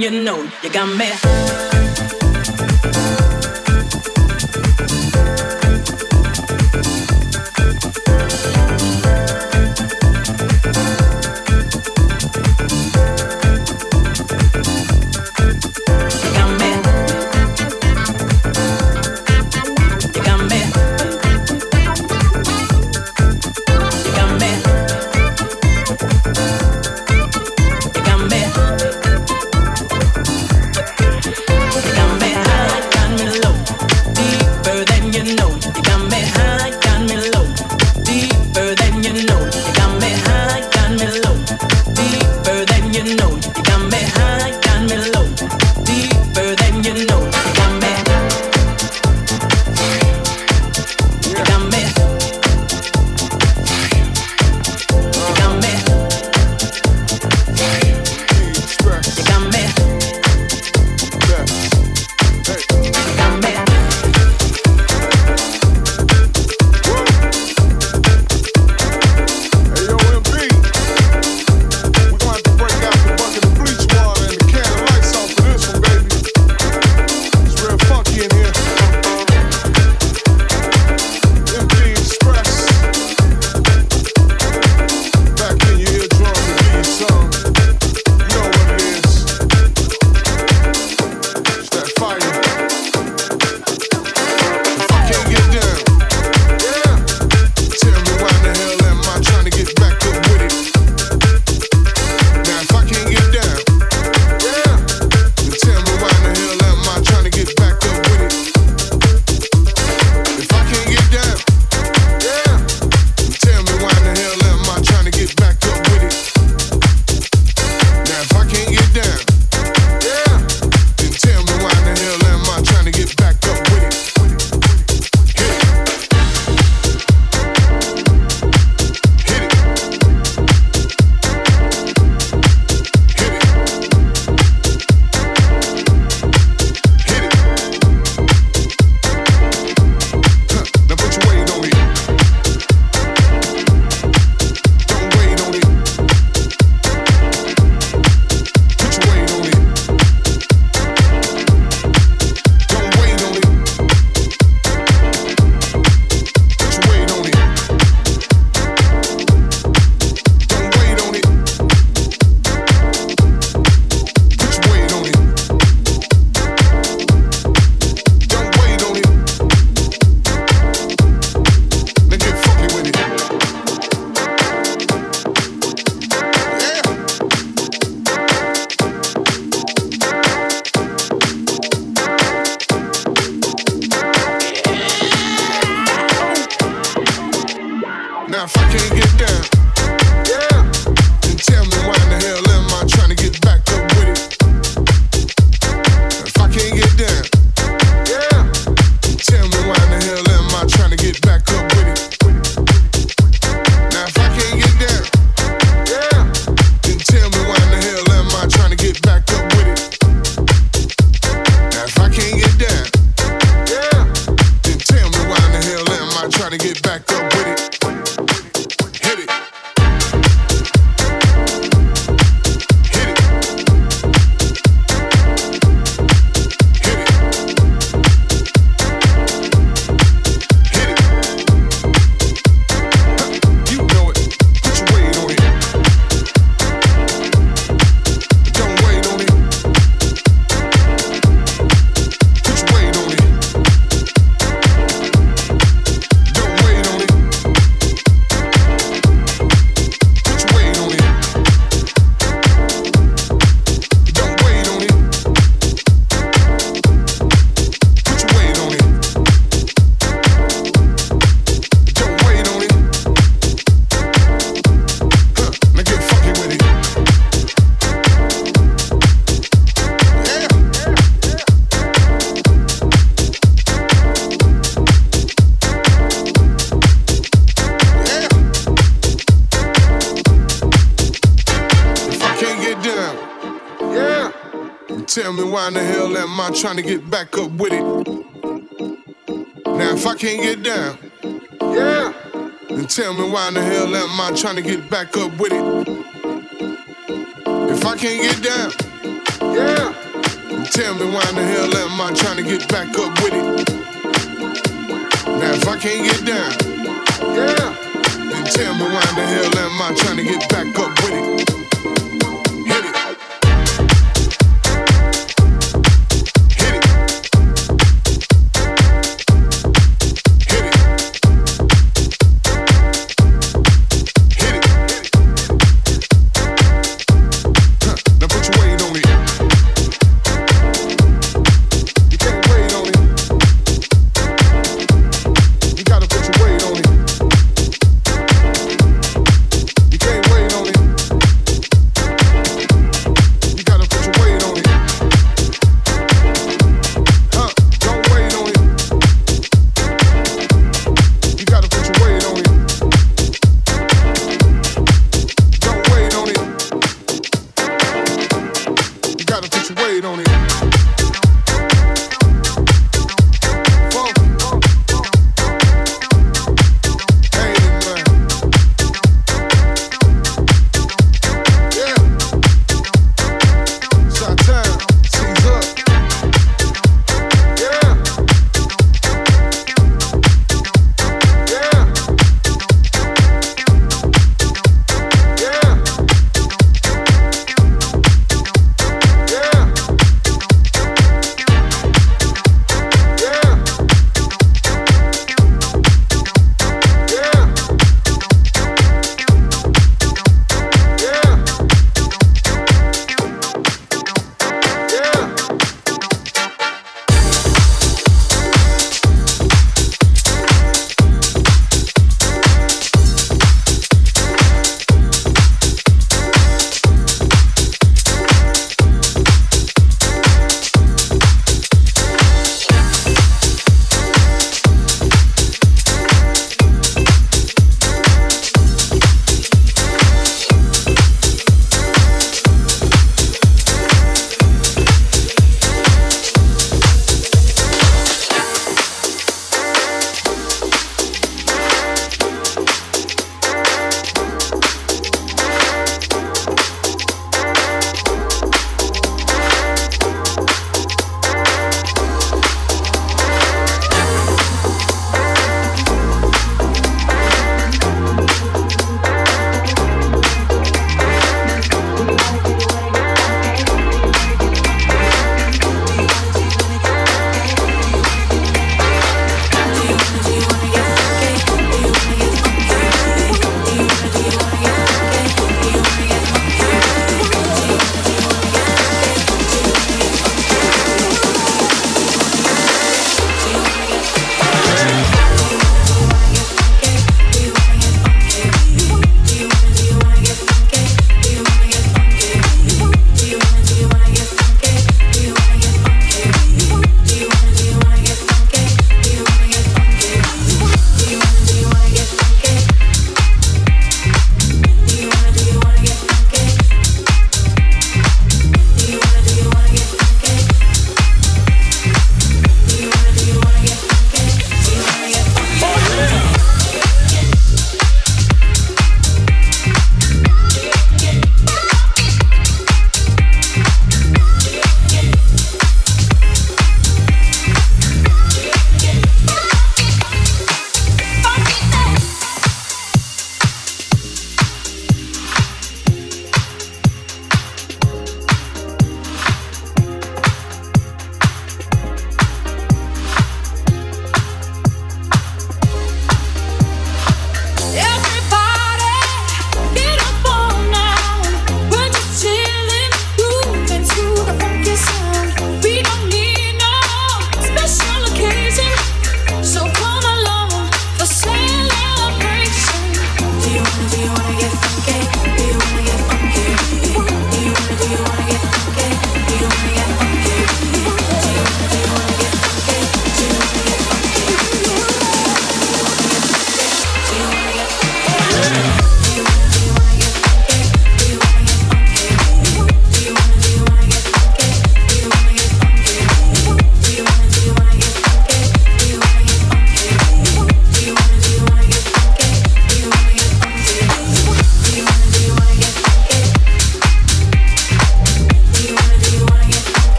you know you got me. Trying to get back up with it. Now, if I can't get down, yeah, then tell me why in the hell am I trying to get back up with it? If I can't get down, yeah, then tell me why in the hell am I trying to get back up with it? Now, if I can't get down, yeah, then tell me why in the hell am I trying to get back up with it? You can't wait on it.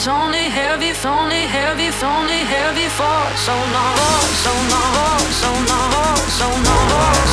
It's only heavy, it's only heavy, it's only heavy for so long, so long, so long, so long, so long.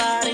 body.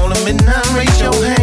on them and now raise your hand.